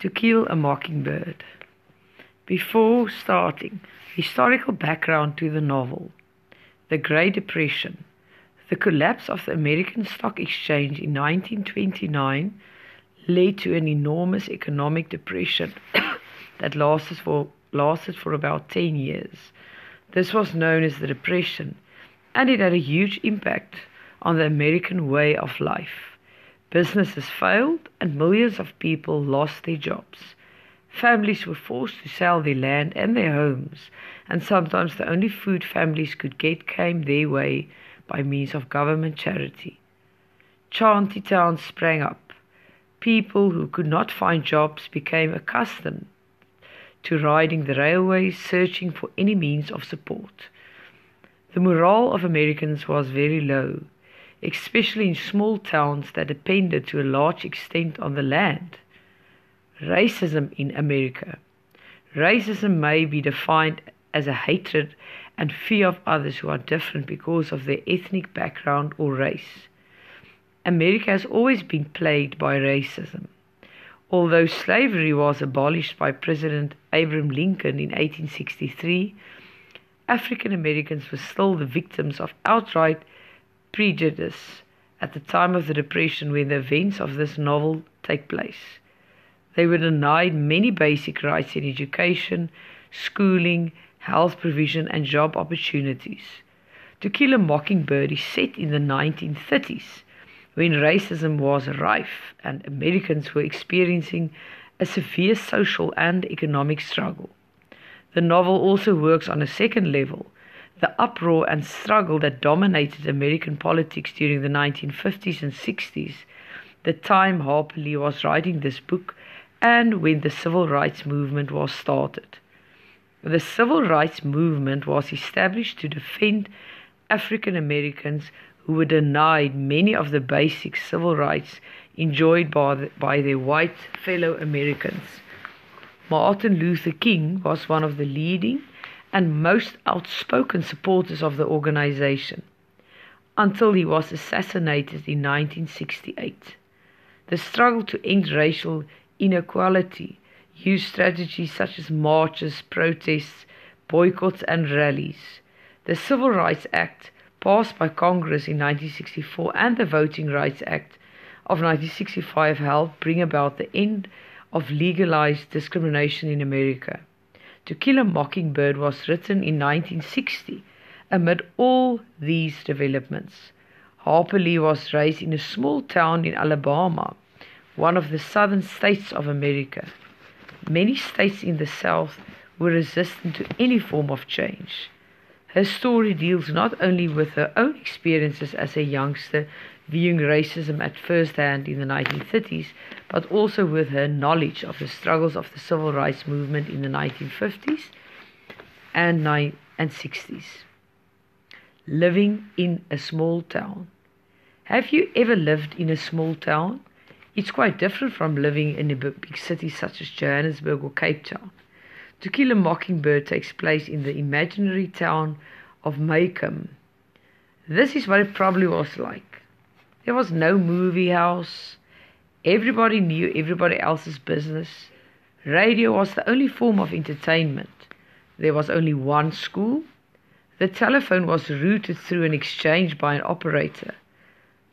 To Kill a Mockingbird. Before starting, historical background to the novel. The Great Depression. The collapse of the American Stock Exchange in 1929 led to an enormous economic depression that lasted for, lasted for about 10 years. This was known as the Depression, and it had a huge impact on the American way of life. Businesses failed and millions of people lost their jobs. Families were forced to sell their land and their homes, and sometimes the only food families could get came their way by means of government charity. Chanty towns sprang up. People who could not find jobs became accustomed to riding the railways, searching for any means of support. The morale of Americans was very low especially in small towns that depended to a large extent on the land. Racism in America. Racism may be defined as a hatred and fear of others who are different because of their ethnic background or race. America has always been plagued by racism. Although slavery was abolished by President Abraham Lincoln in 1863, African Americans were still the victims of outright prejudice at the time of the Depression when the events of this novel take place. They were denied many basic rights in education, schooling, health provision, and job opportunities. To Kill a Mockingbird is set in the 1930s when racism was rife and Americans were experiencing a severe social and economic struggle. The novel also works on a second level the uproar and struggle that dominated American politics during the 1950s and 60s, the time Harper Lee was writing this book, and when the civil rights movement was started. The civil rights movement was established to defend African Americans who were denied many of the basic civil rights enjoyed by, the, by their white fellow Americans. Martin Luther King was one of the leading and most outspoken supporters of the organization until he was assassinated in 1968. The struggle to end racial inequality used strategies such as marches, protests, boycotts, and rallies. The Civil Rights Act, passed by Congress in 1964, and the Voting Rights Act of 1965 helped bring about the end of legalized discrimination in America. To Kill a Mockingbird was written in 1960 amid all these developments. Harper Lee was raised in a small town in Alabama, one of the southern states of America. Many states in the South were resistant to any form of change. Her story deals not only with her own experiences as a youngster viewing racism at first hand in the 1930s, but also with her knowledge of the struggles of the civil rights movement in the 1950s and, ni- and 60s. Living in a small town. Have you ever lived in a small town? It's quite different from living in a big city such as Johannesburg or Cape Town. To Kill a Mockingbird takes place in the imaginary town of Maycomb. This is what it probably was like. There was no movie house. Everybody knew everybody else's business. Radio was the only form of entertainment. There was only one school. The telephone was routed through an exchange by an operator.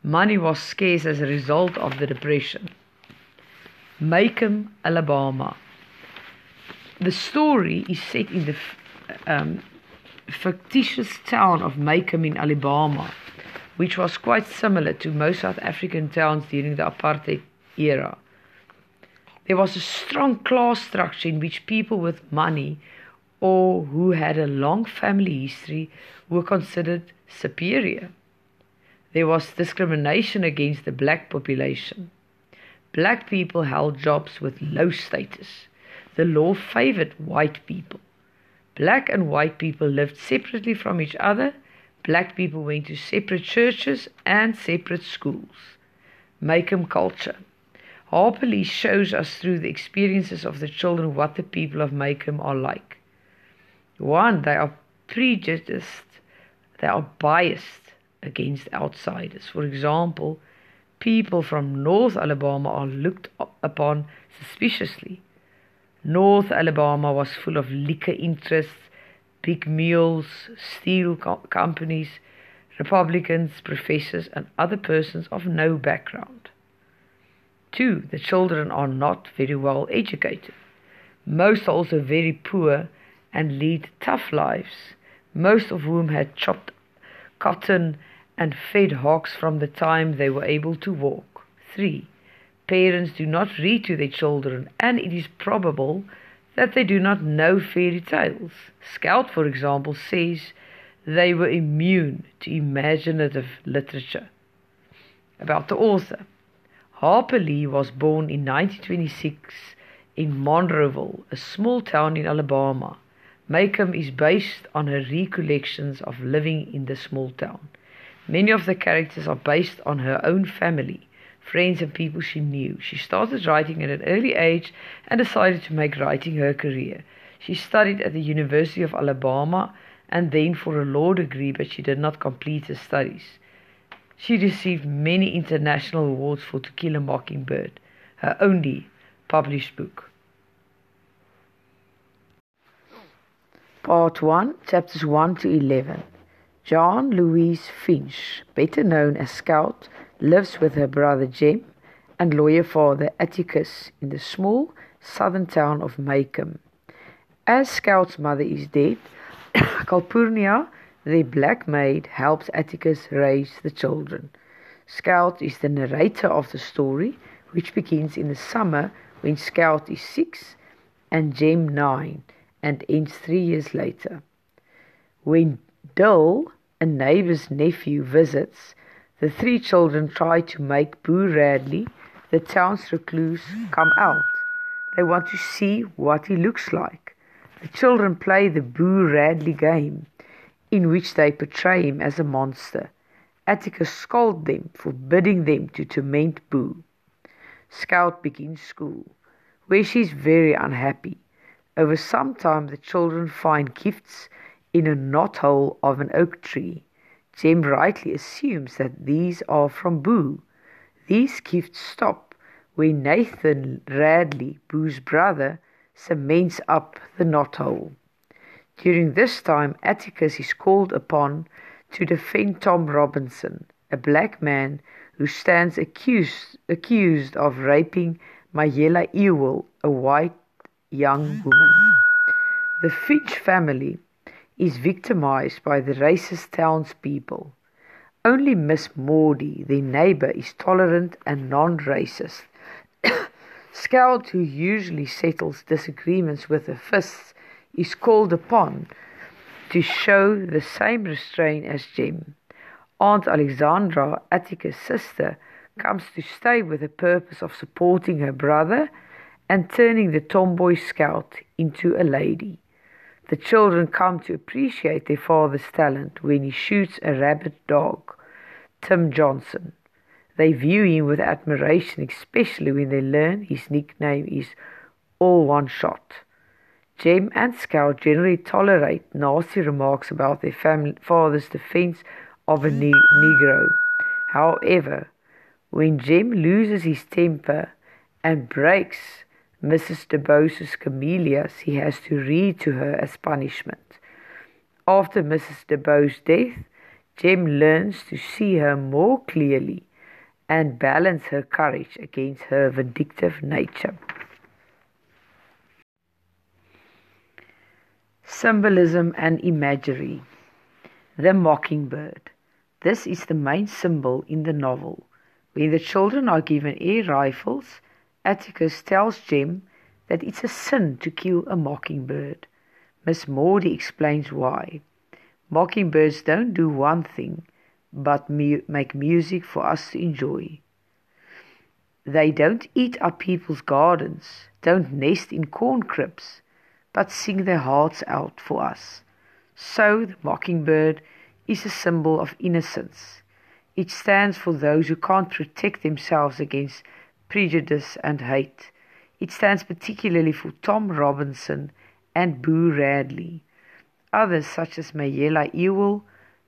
Money was scarce as a result of the Depression. Macomb, Alabama. The story is set in the um, fictitious town of Macomb in Alabama which was quite similar to most South African towns during the apartheid era. There was a strong class structure in which people with money or who had a long family history were considered superior. There was discrimination against the black population. Black people held jobs with low status. The law favored white people. Black and white people lived separately from each other Black people went to separate churches and separate schools. Macomb culture. Harper Lee shows us through the experiences of the children what the people of Macomb are like. One, they are prejudiced, they are biased against outsiders. For example, People from North Alabama are looked upon suspiciously. North Alabama was full of liquor interests, big mules, steel co- companies, Republicans, professors, and other persons of no background. Two, the children are not very well educated. Most are also very poor and lead tough lives, most of whom had chopped cotton and fed hogs from the time they were able to walk. 3. Parents do not read to their children, and it is probable that they do not know fairy tales. Scout, for example, says they were immune to imaginative literature. About the author Harper Lee was born in 1926 in Monroeville, a small town in Alabama. Maycomb is based on her recollections of living in the small town. Many of the characters are based on her own family, friends, and people she knew. She started writing at an early age and decided to make writing her career. She studied at the University of Alabama and then for a law degree, but she did not complete her studies. She received many international awards for To Kill a Mockingbird, her only published book. Part 1, Chapters 1 to 11. John Louise Finch, better known as Scout, lives with her brother Jem and lawyer father Atticus in the small southern town of Maycomb. As Scout's mother is dead, Calpurnia, the black maid, helps Atticus raise the children. Scout is the narrator of the story, which begins in the summer when Scout is six and Jem nine and ends three years later. When Dill, a neighbor's nephew, visits, the three children try to make Boo Radley, the town's recluse, come out. They want to see what he looks like. The children play the Boo Radley game, in which they portray him as a monster. Atticus scolds them, forbidding them to torment Boo. Scout begins school, where she is very unhappy. Over some time, the children find gifts in a knothole of an oak tree. Jem rightly assumes that these are from Boo. These gifts stop when Nathan Radley, Boo's brother, cements up the knothole. During this time, Atticus is called upon to defend Tom Robinson, a black man who stands accused, accused of raping Mayela Ewell, a white young woman. The Finch family is victimized by the racist townspeople. Only Miss Maudie, their neighbor, is tolerant and non racist. Scout, who usually settles disagreements with her fists, is called upon to show the same restraint as Jim. Aunt Alexandra, Atticus' sister, comes to stay with the purpose of supporting her brother and turning the tomboy scout into a lady. The children come to appreciate their father's talent when he shoots a rabid dog, Tim Johnson. They view him with admiration, especially when they learn his nickname is All One Shot. Jem and Scout generally tolerate nasty remarks about their family, father's defense of a ne- Negro. However, when Jim loses his temper and breaks Mrs. DeBose's camellias, he has to read to her as punishment. After Mrs. DeBose's death, Jim learns to see her more clearly and balance her courage against her vindictive nature. Symbolism and imagery. The mockingbird. This is the main symbol in the novel. When the children are given air rifles, Atticus tells Jem that it's a sin to kill a mockingbird. Miss Maudie explains why. Mockingbirds don't do one thing, but mu- make music for us to enjoy. They don't eat up people's gardens, don't nest in corn cribs, but sing their hearts out for us. So the mockingbird is a symbol of innocence. It stands for those who can't protect themselves against prejudice and hate. It stands particularly for Tom Robinson and Boo Radley. Others, such as Mayela Ewell,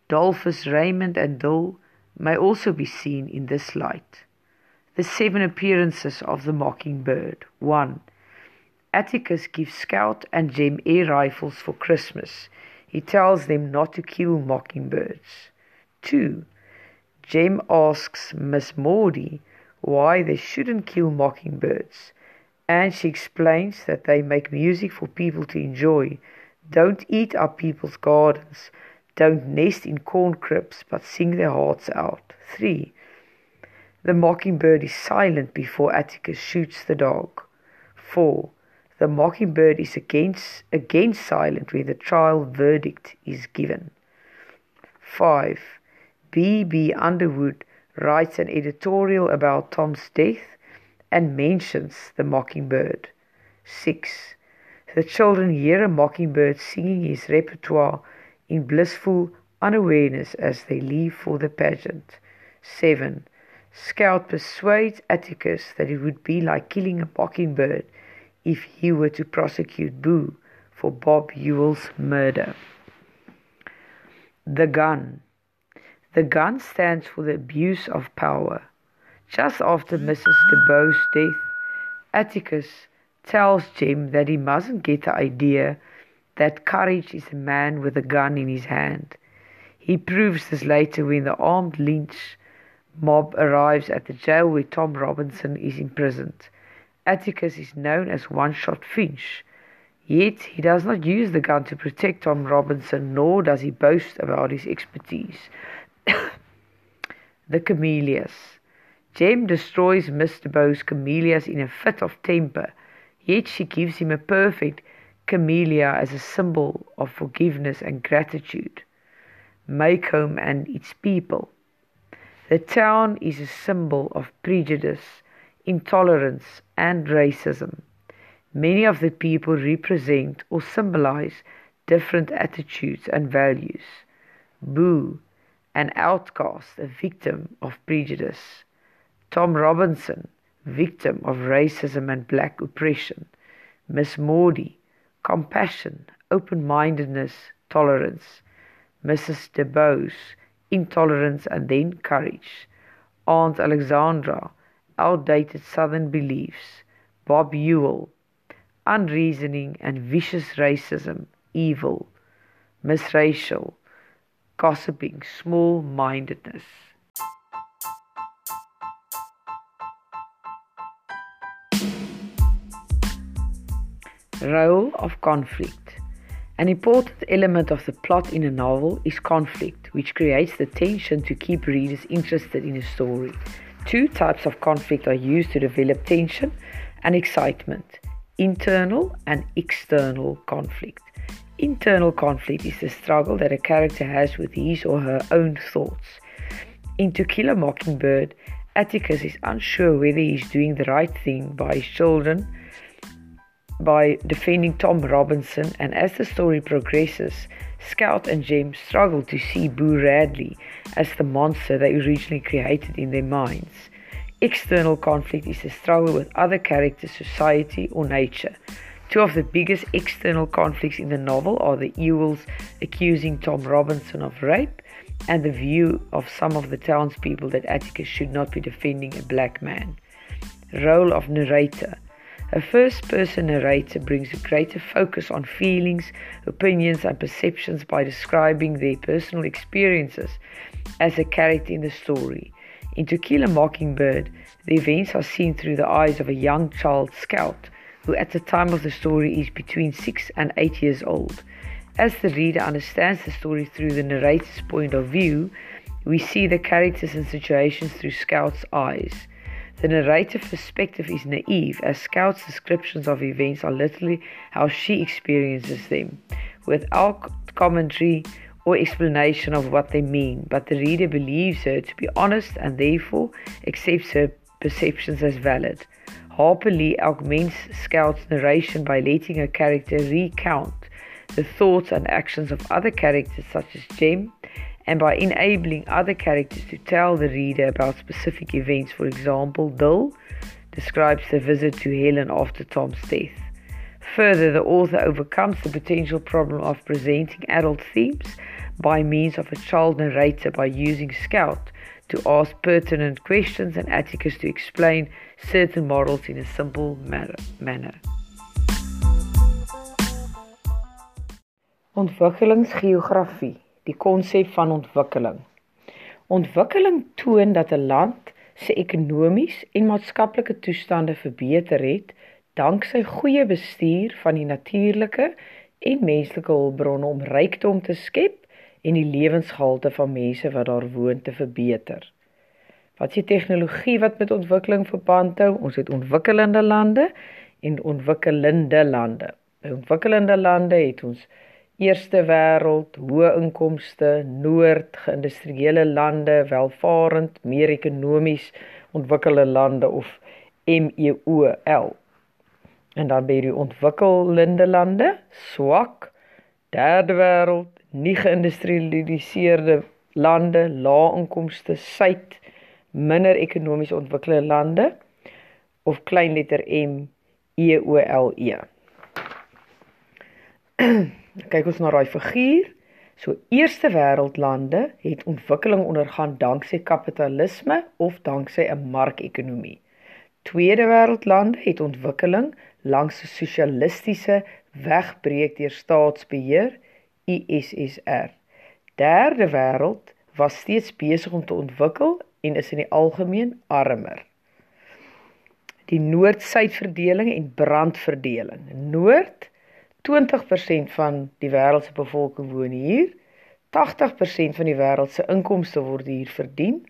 Dolphus Raymond, and Dill, may also be seen in this light. The seven appearances of the mockingbird. 1. Atticus gives Scout and Jem air rifles for Christmas. He tells them not to kill mockingbirds. 2. Jem asks Miss Maudie why they shouldn't kill mockingbirds, and she explains that they make music for people to enjoy. Don't eat up people's gardens. Don't nest in corn cribs, but sing their hearts out. 3. The mockingbird is silent before Atticus shoots the dog. 4. The mockingbird is against, again silent when the trial verdict is given. 5. B.B. Underwood writes an editorial about Tom's death and mentions the mockingbird. 6. The children hear a mockingbird singing his repertoire in blissful unawareness as they leave for the pageant. 7. Scout persuades Atticus that it would be like killing a mockingbird if he were to prosecute Boo for Bob Ewell's murder. The gun. The gun stands for the abuse of power. Just after Mrs. DeBow's death, Atticus tells Jim that he mustn't get the idea that courage is a man with a gun in his hand. He proves this later when the armed lynch mob arrives at the jail where Tom Robinson is imprisoned. Atticus is known as One Shot Finch, yet he does not use the gun to protect Tom Robinson, nor does he boast about his expertise. the camellias. Jem destroys Mr. Bow's camellias in a fit of temper, yet she gives him a perfect camellia as a symbol of forgiveness and gratitude. Maycomb and its people. The town is a symbol of prejudice, intolerance, and racism. Many of the people represent or symbolize different attitudes and values. Boo, an outcast, a victim of prejudice. Tom Robinson, victim of racism and black oppression. Miss Maudie, compassion, open mindedness, tolerance. Mrs. DeBose, intolerance, and then courage. Aunt Alexandra, outdated Southern beliefs. Bob Ewell, unreasoning and vicious racism, evil. misracial, gossiping, small mindedness. Role of conflict. An important element of the plot in a novel is conflict, which creates the tension to keep readers interested in a story. Two types of conflict are used to develop tension and excitement internal and external conflict. Internal conflict is the struggle that a character has with his or her own thoughts. In To Kill a Mockingbird, Atticus is unsure whether he is doing the right thing by his children by defending Tom Robinson, and as the story progresses, Scout and James struggle to see Boo Radley as the monster they originally created in their minds. External conflict is a struggle with other characters, society, or nature. Two of the biggest external conflicts in the novel are the Ewells accusing Tom Robinson of rape and the view of some of the townspeople that Atticus should not be defending a black man. Role of narrator. A first person narrator brings a greater focus on feelings, opinions, and perceptions by describing their personal experiences as a character in the story. In To Kill a Mockingbird, the events are seen through the eyes of a young child scout who, at the time of the story, is between 6 and 8 years old. As the reader understands the story through the narrator's point of view, we see the characters and situations through Scout's eyes. The narrative perspective is naive, as Scout's descriptions of events are literally how she experiences them, without commentary or explanation of what they mean, but the reader believes her to be honest and therefore accepts her perceptions as valid. Harper Lee augments Scout's narration by letting her character recount the thoughts and actions of other characters such as Jem and by enabling other characters to tell the reader about specific events. For example, Dill describes the visit to Helen after Tom's death. Further, the author overcomes the potential problem of presenting adult themes by means of a child narrator by using Scout to ask pertinent questions and Atticus to explain certain models in a simple manner. Ontwikkelingsgeografie, die konsep van ontwikkeling. Ontwikkeling toon dat 'n land se ekonomies en maatskaplike toestande verbeter het danksy goeie bestuur van die natuurlike en menslike hulpbronne om rykdom te skep en die lewensgehalte van mense wat daar woon te verbeter. Wat die tegnologie wat met ontwikkeling verband hou? Ons het ontwikkelende lande en ontwikkelende lande. By ontwikkelende lande het ons eerste wêreld, hoë inkomste, noord geïndustriële lande, welvarend, meer ekonomies ontwikkelde lande of MEOL. En dan by die ontwikkelende lande, swak, derde wêreld, nie geïndustrialiseerde lande, lae inkomste, suid, minder ekonomies ontwikkelde lande of klein letter M E O L E. kyk ons na daai figuur. So eerste wêreldlande het ontwikkeling ondergaan danksy kapitalisme of danksy 'n markekonomie. Tweede wêreldlande het ontwikkeling langs 'n sosialistiese wegbreek deur staatsbeheer, ISSR. Derde wêreld was steeds besig om te ontwikkel en is in die algemeen armer. Die noord-suid verdeling en brandverdeling. Noord 20% van die wêreld se bevolking woon hier. 80% van die wêreld se inkomste word hier verdien.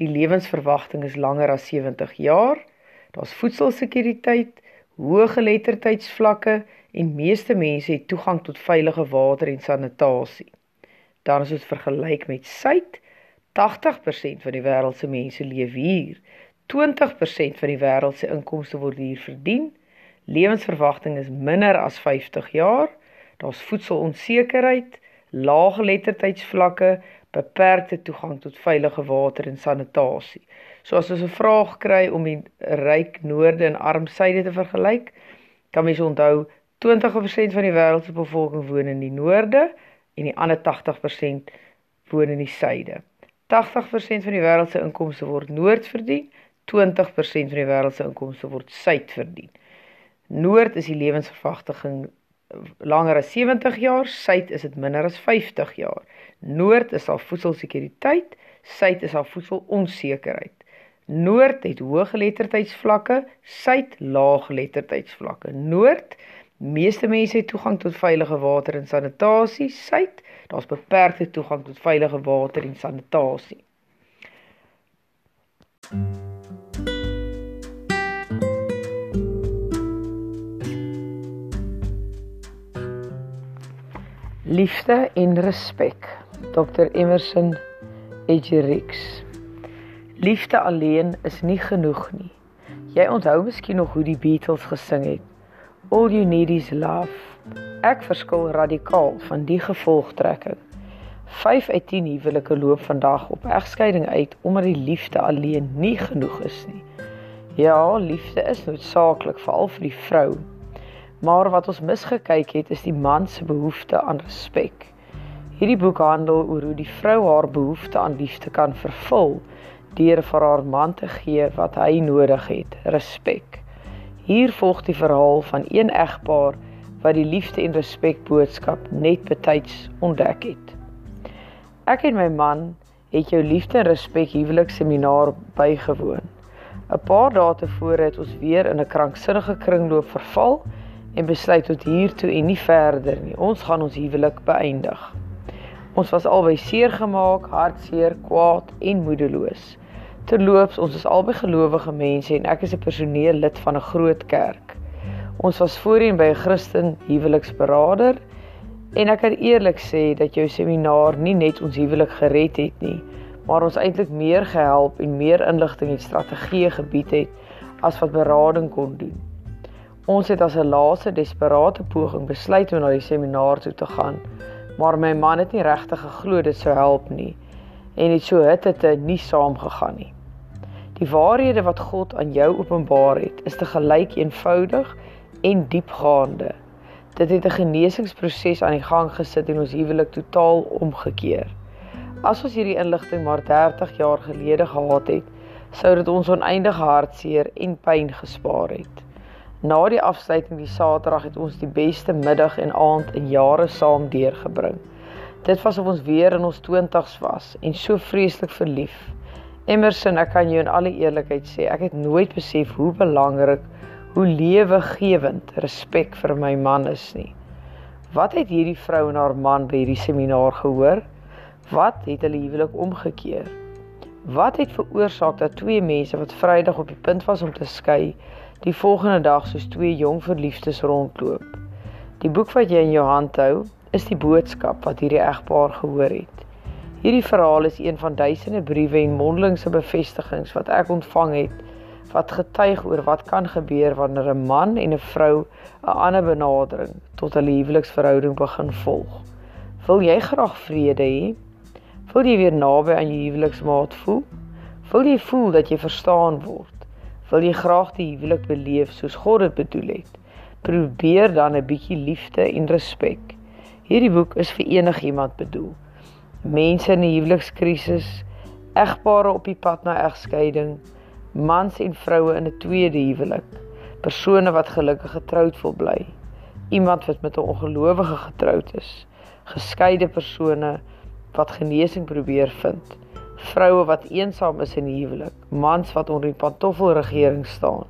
Die lewensverwagting is langer as 70 jaar. Daar's voedselsekuriteit, hoë geletterdheidsvlakke en meeste mense het toegang tot veilige water en sanitasie. Dan as ons vergelyk met Suid, 80% van die wêreld se mense leef hier. 20% van die wêreld se inkomste word hier verdien lewensverwagting is minder as 50 jaar. Daar's voedselonsekerheid, lae geletterdheidsvlakke, beperkte toegang tot veilige water en sanitasie. So as ons 'n vraag kry om die ryk noorde en arm suide te vergelyk, kan mens onthou 20% van die wêreld se bevolking woon in die noorde en die ander 80% woon in die suide. 80% van die wêreld se inkomste word noord verdien, 20% van die wêreld se inkomste word suid verdien. Noord is die lewensverwagting langer as 70 jaar, suid is dit minder as 50 jaar. Noord is al voedselsekuriteit, suid is al voedselonsekerheid. Noord het hoë geletterdheidsvlakke, suid lae geletterdheidsvlakke. Noord meeste mense het toegang tot veilige water en sanitasie, suid daar's beperkte toegang tot veilige water en sanitasie. Hmm. Liefde en respek. Dr Emerson Egerix. Liefde alleen is nie genoeg nie. Jy onthou miskien nog hoe die Beatles gesing het. All you need is love. Ek verskil radikaal van die gevolgtrekking. 5 uit 10 huwelike loop vandag op egskeiding uit omdat die liefde alleen nie genoeg is nie. Ja, liefde is noodsaaklik veral vir die vrou. Maar wat ons misgekyk het is die man se behoefte aan respek. Hierdie boek handel oor hoe die vrou haar behoefte aan liefde kan vervul deur vir haar man te gee wat hy nodig het, respek. Hier volg die verhaal van een egpaar wat die liefde en respek boodskap net betyds ontdek het. Ek en my man het jou liefde en respek huwelik seminar bygewoon. 'n Paar dae tevore het ons weer in 'n kranksinnige kringloop verval en besluit tot hier toe en nie verder nie. Ons gaan ons huwelik beëindig. Ons was albei seer gemaak, hartseer, kwaad en moedeloos. Terloops, ons is albei gelowige mense en ek is 'n personeel lid van 'n groot kerk. Ons was voorheen by 'n Christen huweliksberader en ek kan eerlik sê dat jou seminar nie net ons huwelik gered het nie, maar ons eintlik meer gehelp en meer inligting en strategieë gebied het as wat berading kon doen. Ons het as 'n laaste desperate poging besluit om na die seminar toe te gaan, maar my man het nie regtig geglo dit sou help nie en het so hitte te nie saamgegaan nie. Die waarhede wat God aan jou openbaar het, is te gelyk eenvoudig en diepgaande. Dit het 'n genesingsproses aan die gang gesit en ons huwelik totaal omgekeer. As ons hierdie inligting maar 30 jaar gelede gehad het, sou dit ons oneindige hartseer en pyn gespaar het. Na die afsluiting die Saterdag het ons die beste middag en aand in jare saam deurgebring. Dit was of ons weer in ons 20's was en so vreeslik verlief. Emerson, ek kan jou in alle eerlikheid sê, ek het nooit besef hoe belangrik, hoe lewegewend respek vir my man is nie. Wat het hierdie vrou en haar man by hierdie seminaar gehoor? Wat het hulle huwelik omgekeer? Wat het veroorsaak dat twee mense wat Vrydag op die punt was om te skei, die volgende dag soos twee jong verliefdes rondloop? Die boek wat jy in jou hand hou, is die boodskap wat hierdie egpaar gehoor het. Hierdie verhaal is een van duisende briewe en mondelingse bevestigings wat ek ontvang het wat getuig oor wat kan gebeur wanneer 'n man en 'n vrou 'n ander benadering tot 'n huweliksverhouding begin volg. Wil jy graag vrede hê? Wil jy weer naby aan jou huweliksmaat voel? Wil jy voel dat jy verstaan word? Wil jy graag die huwelik beleef soos God dit bedoel het? Probeer dan 'n bietjie liefde en respek. Hierdie boek is vir enigiemand bedoel. Mense in 'n huwelikskrisis, egpare op die pad na egskeiding, mans en vroue in 'n tweede huwelik, persone wat gelukkig getroud wil bly, iemand wat met 'n ongelowige getroud is, geskeide persone wat genesing probeer vind. Vroue wat eensaam is in die huwelik, mans wat onder die pantoffelregering staan.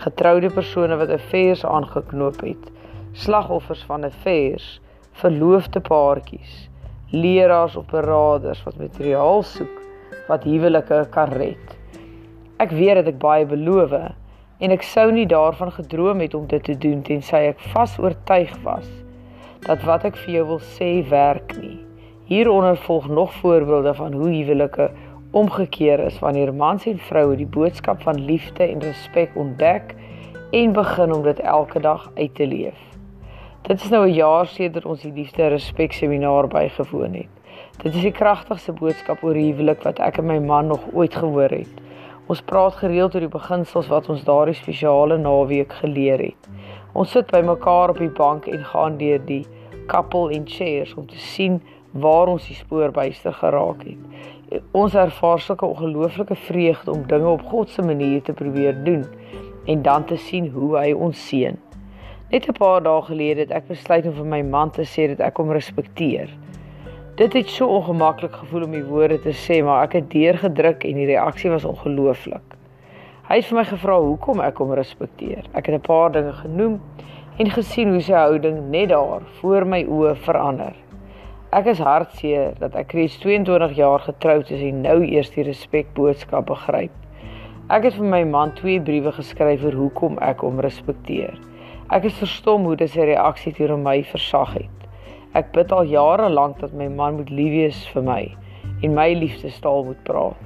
Getroude persone wat affairs aangeknoop het, slagoffers van affairs, verloofde paartjies, leraars of beraders wat materiaal soek wat huwelike kan red. Ek weet dat ek baie beloof en ek sou nie daarvan gedroom het om dit te doen tensy ek vas oortuig was dat wat ek vir jou wil sê werk nie. Hieronder volg nog voorbeelde van hoe huwelike omgekeer is wanneer mans en vroue die boodskap van liefde en respek ontdek en begin om dit elke dag uit te leef. Dit is nou 'n jaar sedert ons die liefde en respek seminaar bygewoon het. Dit is die kragtigste boodskap oor huwelik wat ek en my man nog ooit gehoor het. Ons praat gereeld oor die beginsels wat ons daardie spesiale naweek geleer het. Ons sit by mekaar op die bank en gaan deur die couple en chairs om te sien waar ons die spoorbuister geraak het. Ons ervaar sulke ongelooflike vreugde om dinge op God se manier te probeer doen en dan te sien hoe hy ons seën. Net 'n paar dae gelede het ek besluit om vir my man te sê dat ek hom respekteer. Dit het so ongemaklik gevoel om die woorde te sê, maar ek het deurgedruk en die reaksie was ongelooflik. Hy het vir my gevra hoekom ek hom respekteer. Ek het 'n paar dinge genoem en gesien hoe sy houding net daar voor my oë verander. Ek is hartseer dat ek reeds 22 jaar getroud is en nou eers die respek boodskap begryp. Ek het vir my man twee briewe geskryf oor hoekom ek hom respekteer. Ek is verstom hoe dit sy reaksie teenoor my versag het. Ek bid al jare lank dat my man moet lief wees vir my en my liefdestaal moet praat.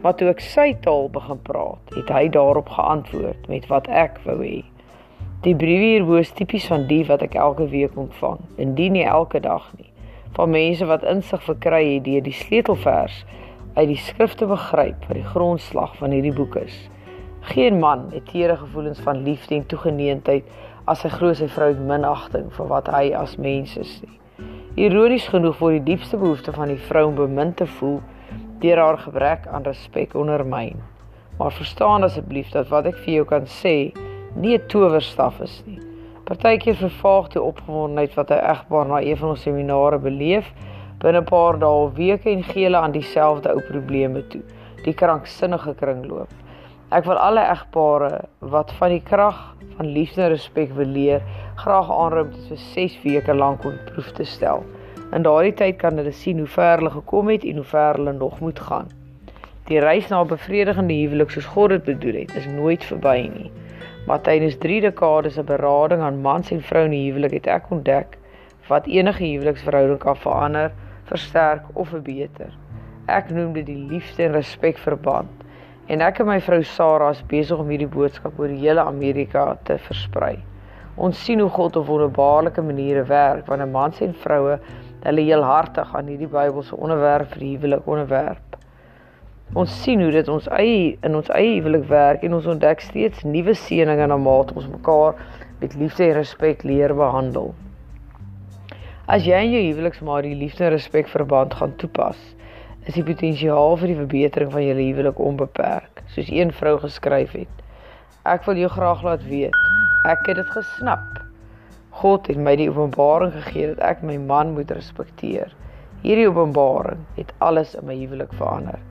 Maar toe ek sy taal begin praat, het hy daarop geantwoord met wat ek wou hê. Die brief hierbo is tipies van die wat ek elke week ontvang, indien nie elke dag nie van mense wat insig verkry het deur die sleutelvers uit die skrifte begryp wat die grondslag van hierdie boek is. Geen man het teere gevoelens van liefde en toegeneentheid as hy glo sy vrou het minagting vir wat hy as mens is nie. Ironies genoeg word die diepste behoefte van die vrou om bemin te voel deur haar gebrek aan respek ondermyn. Maar verstaan asseblief dat wat ek vir jou kan sê nie 'n towerstaf is nie. Partykeer vervaag die opgewondenheid wat 'n egpaar na een van ons seminare beleef binne 'n paar dae of weke en gee hulle aan dieselfde ou probleme toe, die kranksinnige kringloop. Ek wil alle egpare wat van die krag van liefde en respek wil leer, graag aanroep om dit vir 6 weke lank op proef te stel. In daardie tyd kan hulle sien hoe ver hulle gekom het en hoe ver hulle nog moet gaan. Die reis na 'n bevredigende huwelik soos God dit bedoel het, is nooit verby nie. Maar tydens 3 dekades se berading aan mans en vroue in die huwelik het ek ontdek wat enige huweliksverhouding kan verander, versterk of verbeter. Ek noem dit die liefde en respek verband. En ek en my vrou Sarah is besig om hierdie boodskap oor die hele Amerika te versprei. Ons sien hoe God op wonderbaarlike maniere werk wanneer mans en vroue hulle heel hartig aan hierdie Bybelse onderwerp vir huwelik onderwerp. Ons sien hoe dit ons eie in ons eie huwelik werk en ons ontdek steeds nuwe seëninge na mate ons mekaar met liefde en respek leer behandel. As jy in jou huweliksmaat die liefde en respek verband gaan toepas, is die potensiaal vir die verbetering van julle huwelik onbeperk, soos een vrou geskryf het. Ek wil jou graag laat weet, ek het dit gesnap. God het my die openbaring gegee dat ek my man moet respekteer. Hierdie openbaring het alles in my huwelik verander.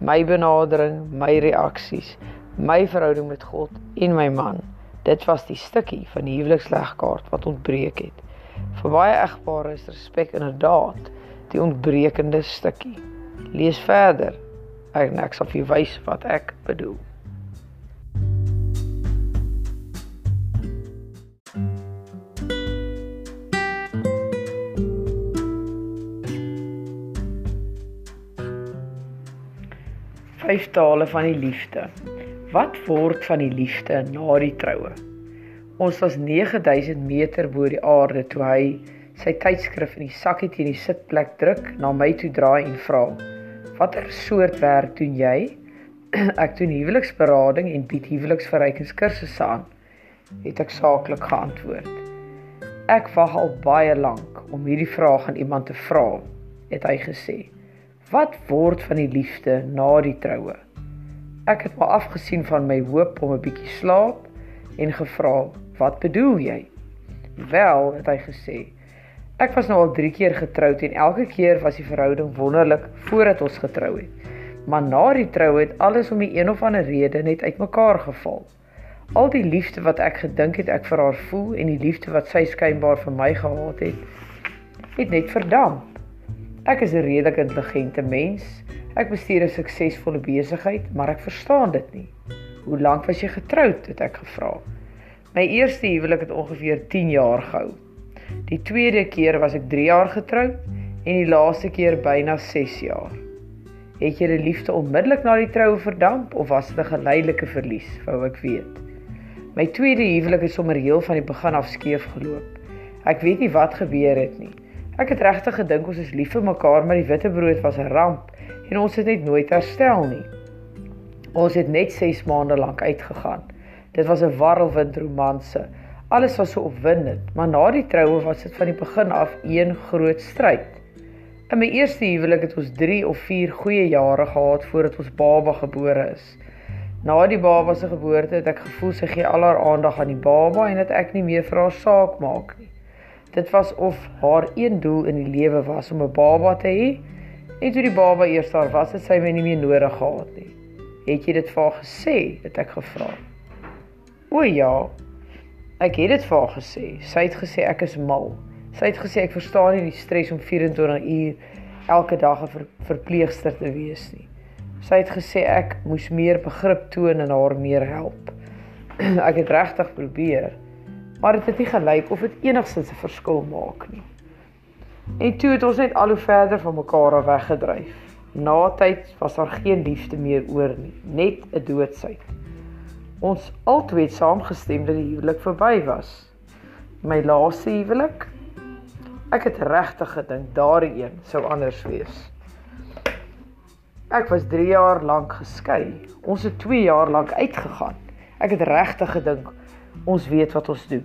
My benadering, my reaksies, my verhouding met God en my man. Dit was die stukkie van die huwelikslegkaart wat ontbreek het. Vir baie egpare is respek inderdaad die ontbrekende stukkie. Lees verder. Ek ek sal vir jou wys wat ek bedoel. Vyf tale van die liefde. Wat word van die liefde na die troue? Ons was 9000 meter bo die aarde toe hy sy tydskrif in die sakkie teen die sitplek druk, na my toe draai en vra: Watter soort werk doen jy? ek doen huweliksberading en bied huweliksverrykingskursusse aan, het ek saaklik geantwoord. Ek wag al baie lank om hierdie vraag aan iemand te vra, het hy gesê. Wat word van die liefde na die troue? Ek het maar afgesien van my hoop om 'n bietjie slaap en gevra, "Wat bedoel jy?" Wel, het hy gesê, Ek was nou al 3 keer getroud en elke keer was die verhouding wonderlik voordat ons getrou het. Maar na die trou het alles om 'n een of ander rede net uitmekaar geval. Al die liefde wat ek gedink het ek vir haar voel en die liefde wat sy skynbaar vir my gehad het, het net verdamp. Ek is 'n redelik intelligente mens. Ek bestuur 'n suksesvolle besigheid, maar ek verstaan dit nie. Hoe lank was jy getroud? het ek gevra. My eerste huwelik het ongeveer 10 jaar gehou. Die tweede keer was ek 3 jaar getroud en die laaste keer byna 6 jaar. Het julle liefde onmiddellik na die troue verdamp of was dit 'n geleidelike verlies, wou ek weet. My tweede huwelik het sommer heel van die begin af skeef geloop. Ek weet nie wat gebeur het nie. Ek het regtig gedink ons is lief vir mekaar, maar die witbrood was 'n ramp en ons het net nooit herstel nie. Ons het net 6 maande lank uitgegaan. Dit was 'n warrelwind romanse. Alles was so opwindend, maar na die troue was dit van die begin af een groot stryd. In my eerste huwelik het ons 3 of 4 goeie jare gehad voordat ons baba gebore is. Na die baba se geboorte het ek gevoel sy gee al haar aandag aan die baba en dat ek nie meer vir haar saak maak nie. Dit was of haar een doel in die lewe was om 'n baba te hê en toe die baba eers daar was, het sy my nie meer nodig gehad nie. Het jy dit vir haar gesê? het ek gevra. O ja, Ek het dit vir haar gesê. Sy het gesê ek is mal. Sy het gesê ek verstaan nie die stres om 24 uur elke dag 'n ver, verpleegster te wees nie. Sy het gesê ek moes meer begrip toon en haar meer help. ek het regtig probeer, maar dit het, het nie gelyk of dit enigsins 'n verskil maak nie. En toe het ons net al hoe verder van mekaar af weggedryf. Na tyd was daar geen liefde meer oor nie, net 'n doodsheid. Ons albei het saamgestem dat die huwelik verby was. My laaste huwelik. Ek het regtig gedink daardie een sou anders wees. Ek was 3 jaar lank geskei. Ons het 2 jaar lank uitgegaan. Ek het regtig gedink ons weet wat ons doen.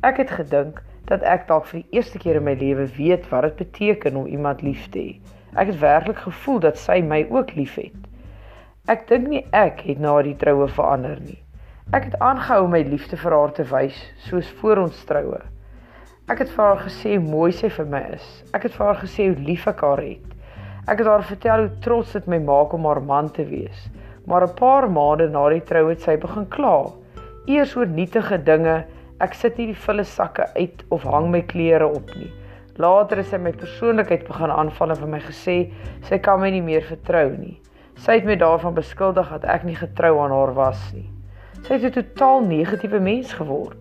Ek het gedink dat ek dalk vir die eerste keer in my lewe weet wat dit beteken om iemand lief te hê. Ek het werklik gevoel dat sy my ook liefhet. Ek dink nie ek het na die troue verander nie. Ek het aangehou my liefde vir haar te wys, soos voor ons troue. Ek het vir haar gesê hoe mooi sy vir my is. Ek het vir haar gesê hoe lief ek haar het. Ek het haar vertel hoe trots dit my maak om haar man te wees. Maar 'n paar maande na die troue het sy begin kla. Eers oor nietige dinge, ek sit nie die volle sakke uit of hang my klere op nie. Later het sy my persoonlikheid begin aanval en vir my gesê sy kan my nie meer vertrou nie. Sy het my daarvan beskuldig dat ek nie getrou aan haar was nie. Sy het 'n totaal negatiewe mens geword.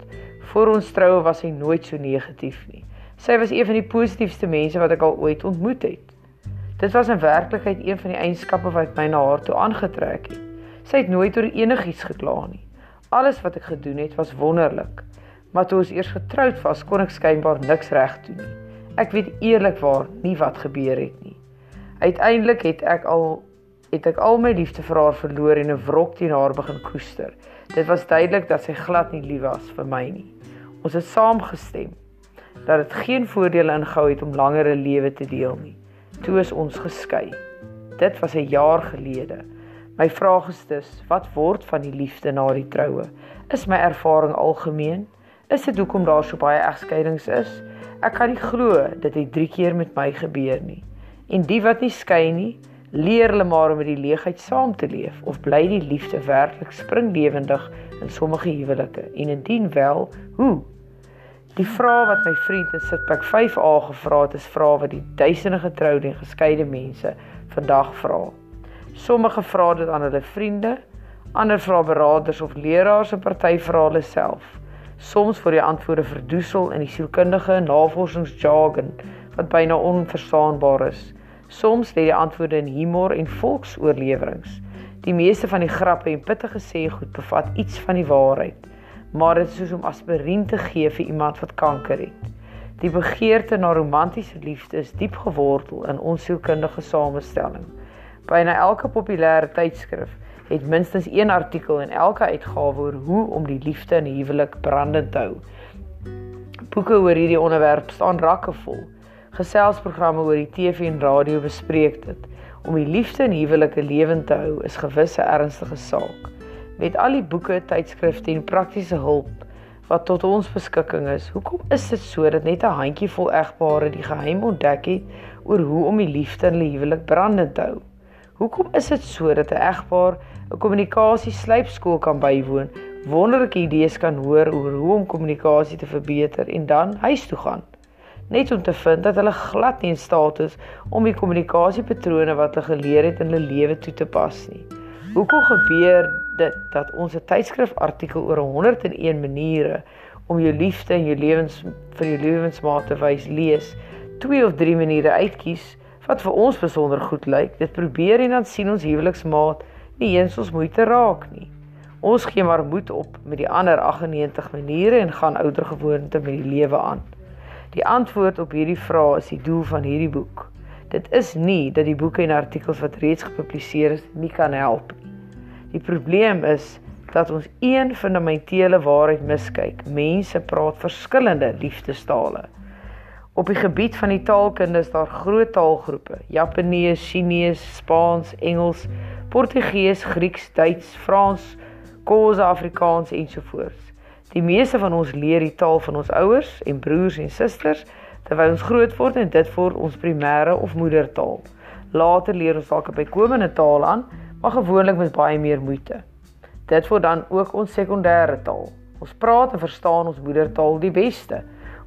Voor ons troue was sy nooit so negatief nie. Sy was een van die positiefste mense wat ek al ooit ontmoet het. Dit was in werklikheid een van die eienskappe wat my na haar toe aangetrek het. Sy het nooit oor enigiets gekla nie. Alles wat ek gedoen het was wonderlik. Maar toe ons eers getroud was, kon ek skynbaar niks reg doen nie. Ek weet eerlikwaar nie wat gebeur het nie. Uiteindelik het ek al het ek al my liefde vir haar verloor en 'n wrok teen haar begin koester. Dit was duidelik dat sy glad nie lief was vir my nie. Ons het saamgestem dat dit geen voordeel ingehou het om langer 'n lewe te deel nie. Toe is ons geskei. Dit was 'n jaar gelede. My vraag is dus, wat word van die liefde na die troue? Is my ervaring algemeen? Is dit hoekom daar so baie egskeidings is? Ek kan nie glo dit het 3 keer met my gebeur nie. En die wat nie skei nie, leer hulle maar om met die leegheid saam te leef of bly die liefde werklik springlewendig in sommige huwelike? En indien wel, hoe? Die vraag wat my vriend in Sitpak 5A gevra het, is vrae wat die duisende getroude en geskeide mense vandag vra. Sommige vra dit aan hulle vriende, ander vra beraders of leraars en party vra hulle self. Soms word die antwoorde verdoesel in die sielkundige navorsingsjargon wat byna onverstaanbaar is. Soms lê die antwoorde in humor en volksoorleweringe. Die meeste van die grappe en pittige sê goed bevat iets van die waarheid maar dit is soos om aspirien te gee vir iemand wat kanker het. Die begeerte na romantiese liefde is diep gewortel in ons sielkundige samestelling. Byna elke populêre tydskrif het minstens een artikel in elke uitgawe oor hoe om die liefde in 'n huwelik brandend te hou. Boeke oor hierdie onderwerp staan rakke vol. Geselsprogramme oor die TV en radio bespreek dit. Om die liefde in huwelike lewend te hou is gewisse ernstige saak met al die boeke, tydskrifte en praktiese hulp wat tot ons beskikking is. Hoekom is dit so dat net 'n handjievol egpare die geheim ontdek het oor hoe om die liefde in hulle huwelik brandend te hou? Hoekom is dit so dat 'n egpaar 'n kommunikasie slypskool kan bywoon, wonderlike idees kan hoor oor hoe om kommunikasie te verbeter en dan huis toe gaan? Net om te vind dat hulle glad nie in staat is om die kommunikasiepatrone wat hulle geleer het in hulle lewe toe te pas nie. Hoekom gebeur dit dat ons 'n tydskrifartikel oor 101 maniere om jou liefde en jou lewens vir jou lewensmaat te wys lees, twee of drie maniere uitkies wat vir ons besonder goed lyk. Dit probeer en dan sien ons huweliksmaat nie eens ons moeite raak nie. Ons gee maar moed op met die ander 98 maniere en gaan ouer gewoonte met die lewe aan. Die antwoord op hierdie vraag is die doel van hierdie boek. Dit is nie dat die boeke en artikels wat reeds gepubliseer is nie kan help nie. Die probleem is dat ons een fundamentele waarheid miskyk. Mense praat verskillende liefdestale. Op die gebied van die taalkunde is daar groot taalgroepe: Japanees, Chinees, Spaans, Engels, Portugees, Grieks, Duits, Frans, Khoisa, Afrikaans ensovoorts. Die meeste van ons leer die taal van ons ouers en broers en susters terwyl ons groot word en dit word ons primêre of moedertaal. Later leer ons dalk 'n bykomende taal aan maar gewoonlik met baie meer moeite. Dit word dan ook ons sekondêre taal. Ons praat en verstaan ons moedertaal die beste.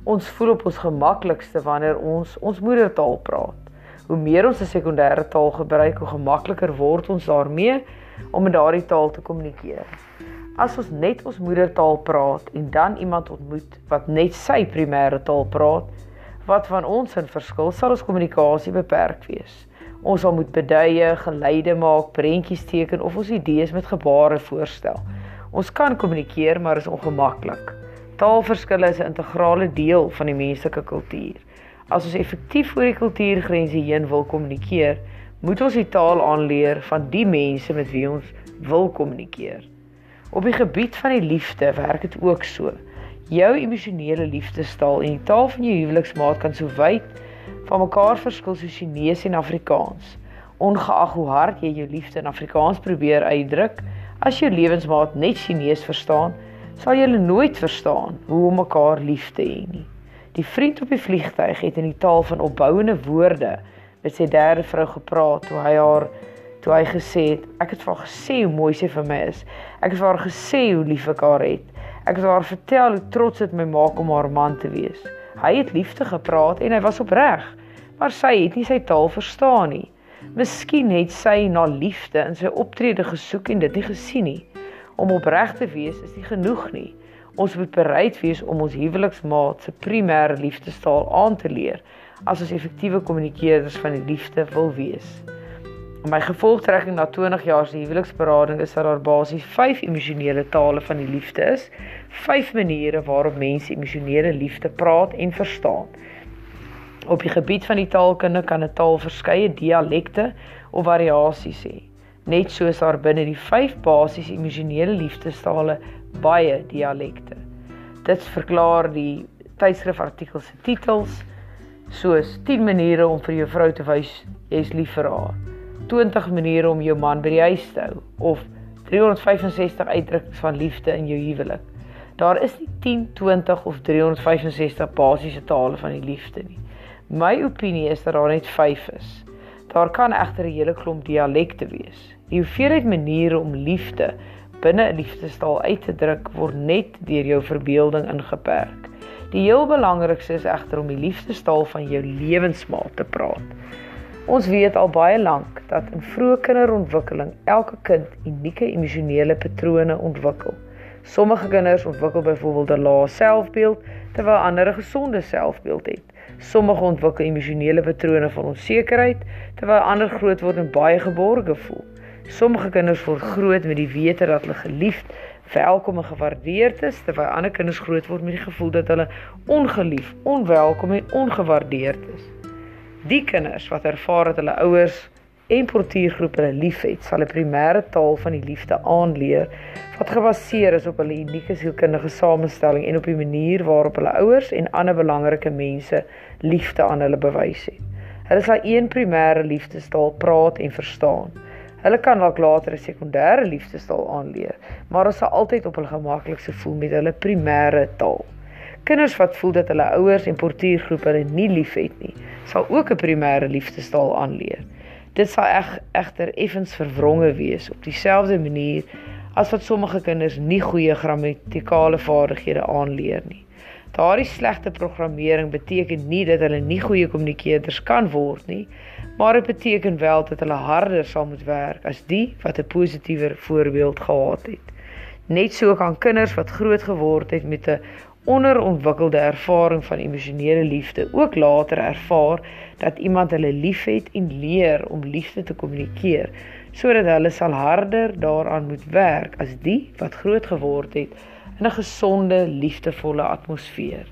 Ons voel op ons gemaklikste wanneer ons ons moedertaal praat. Hoe meer ons 'n sekondêre taal gebruik, hoe gemakliker word ons daarmee om met daardie taal te kommunikeer. As ons net ons moedertaal praat en dan iemand ontmoet wat net sy primêre taal praat, wat van ons in verskil, sal ons kommunikasie beperk wees. Ons sal moet beduie, geleide maak, prentjies teken of ons idees met gebare voorstel. Ons kan kommunikeer, maar is ongemaklik. Taalverskille is 'n integrale deel van die menslike kultuur. As ons effektief oor die kultuurgrense heen wil kommunikeer, moet ons die taal aanleer van die mense met wie ons wil kommunikeer. Op die gebied van die liefde werk dit ook so. Jou emosionele liefdestaal en die taal van jou huweliksmaat kan so wyd van mekaar verskil soos Chinese en Afrikaans. Ongeag hoe hard jy jou liefde in Afrikaans probeer uitdruk, as jou lewensmaat net Chinese verstaan, sal julle nooit verstaan hoe om mekaar lief te hê nie. Die vriend op die vliegtyg het in die taal van opbouende woorde met sy derde vrou gepraat toe hy haar toe hy gesê het ek het vir haar gesê hoe mooi sy vir my is. Ek het vir haar gesê hoe lief ek haar het. Ek het haar vertel hoe trots dit my maak om haar man te wees. Hy het liefde gepraat en hy was opreg, maar sy het nie sy taal verstaan nie. Miskien het sy na liefde in sy optrede gesoek en dit nie gesien nie. Om opreg te wees is nie genoeg nie. Ons moet bereid wees om ons huweliksmaat se primêre liefdestaal aan te leer as ons effektiewe kommunikeerders van die liefde wil wees. My gevolgtrekking na 20 jaar se huweliksberading is dat daar basies 5 emosionele tale van die liefde is, 5 maniere waarop mense emosionele liefde praat en verstaan. Op die gebied van die taalkunde kan 'n taal verskeie dialekte of variasies hê. Net soos daar binne die 5 basiese emosionele liefdestale baie dialekte. Dit verklaar die tydskrifartikels se titels soos 10 maniere om vir jou vrou te wys jy is lief vir haar. 20 maniere om jou man by die huis te hou of 365 uitdrukkings van liefde in jou huwelik. Daar is nie 10, 20 of 365 basiese tale van die liefde nie. My opinie is dat daar net 5 is. Daar kan egter 'n hele klomp dialekte wees. Die hoeveelheid maniere om liefde binne 'n liefdestaal uit te druk word net deur jou verbeelding ingeperk. Die heel belangrikste is egter om die liefdestaal van jou lewensmaat te praat. Ons weet al baie lank dat in vroeë kinderontwikkeling elke kind unieke emosionele patrone ontwikkel. Sommige kinders ontwikkel byvoorbeeld 'n lae selfbeeld terwyl ander 'n gesonde selfbeeld het. Sommige ontwikkel emosionele patrone van onsekerheid terwyl ander groot word en baie geborge voel. Sommige kinders word groot met die wete dat hulle geliefd, welkom en gewaardeerd is, terwyl ander kinders groot word met die gevoel dat hulle ongeliefd, onwelkom en ongewaardeerd is. Die kinders wat ervaar dat hulle ouers en portuïergroep hulle liefhet, sal 'n primêre taal van die liefde aanleer wat gebaseer is op hulle unieke sielkundige samestelling en op die manier waarop hulle ouers en ander belangrike mense liefde aan hulle bewys het. Hulle sal een primêre liefdestaal praat en verstaan. Hulle kan dalk later 'n sekondêre liefdestaal aanleer, maar hulle sal altyd op hul gemaklikste voel met hulle primêre taal. Kinders wat voel dat hulle ouers en portuïergroep hulle nie liefhet nie, sal ook 'n primêre liefdestaal aanleer. Dit sal eg egter effens verwronge wees op dieselfde manier as wat sommige kinders nie goeie grammatikale vaardighede aanleer nie. Daardie slegte programmering beteken nie dat hulle nie goeie kommunikeerders kan word nie, maar dit beteken wel dat hulle harder sal moet werk as die wat 'n positiewer voorbeeld gehad het. Net so kan kinders wat groot geword het met 'n onderontwikkelde ervaring van emosionele liefde ook later ervaar dat iemand hulle liefhet en leer om liefde te kommunikeer sodat hulle sal harder daaraan moet werk as die wat groot geword het in 'n gesonde, liefdevolle atmosfeer.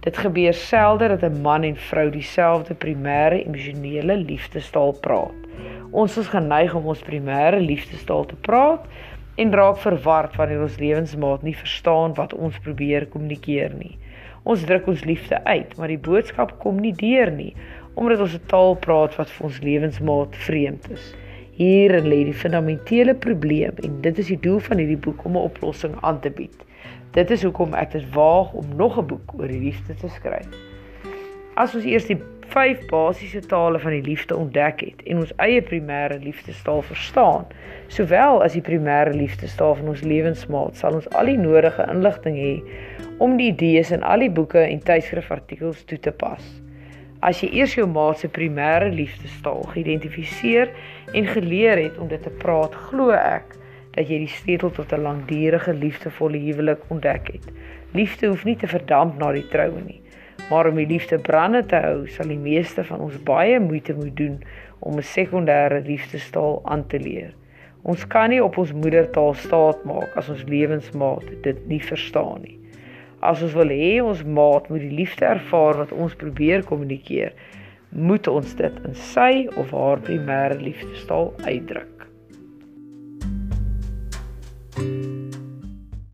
Dit gebeur selde dat 'n man en vrou dieselfde primêre emosionele liefdestaal praat. Ons is geneig om ons primêre liefdestaal te praat en raak verward wanneer ons lewensmaat nie verstaan wat ons probeer kommunikeer nie. Ons druk ons liefde uit, maar die boodskap kom nie deur nie omdat ons 'n taal praat wat vir ons lewensmaat vreemd is. Hier lê die fundamentele probleem en dit is die doel van hierdie boek om 'n oplossing aan te bied. Dit is hoekom ek dit waag om nog 'n boek oor die liefde te skryf. As ons eers die vyf basiese tale van die liefde ontdek het en ons eie primêre liefdestaal verstaan, sowel as die primêre liefdestaal van ons lewensmaat, sal ons al die nodige inligting hê om die idees in al die boeke en tydskrifartikels toe te pas. As jy eers jou maat se primêre liefdestaal geïdentifiseer en geleer het om dit te praat, glo ek dat jy die sleutel tot 'n langdurige liefdevolle huwelik ontdek het. Liefde hoef nie te verdamp na die troue nie, maar om die liefde brande te hou, sal die meeste van ons baie moeite moet doen om 'n sekondêre liefdestaal aan te leer. Ons kan nie op ons moedertaal staat maak as ons lewensmaat dit nie verstaan nie. As ons wil hê ons maat moet die liefde ervaar wat ons probeer kommunikeer, moet ons dit in sy of haar primêre liefdestaal uitdruk. you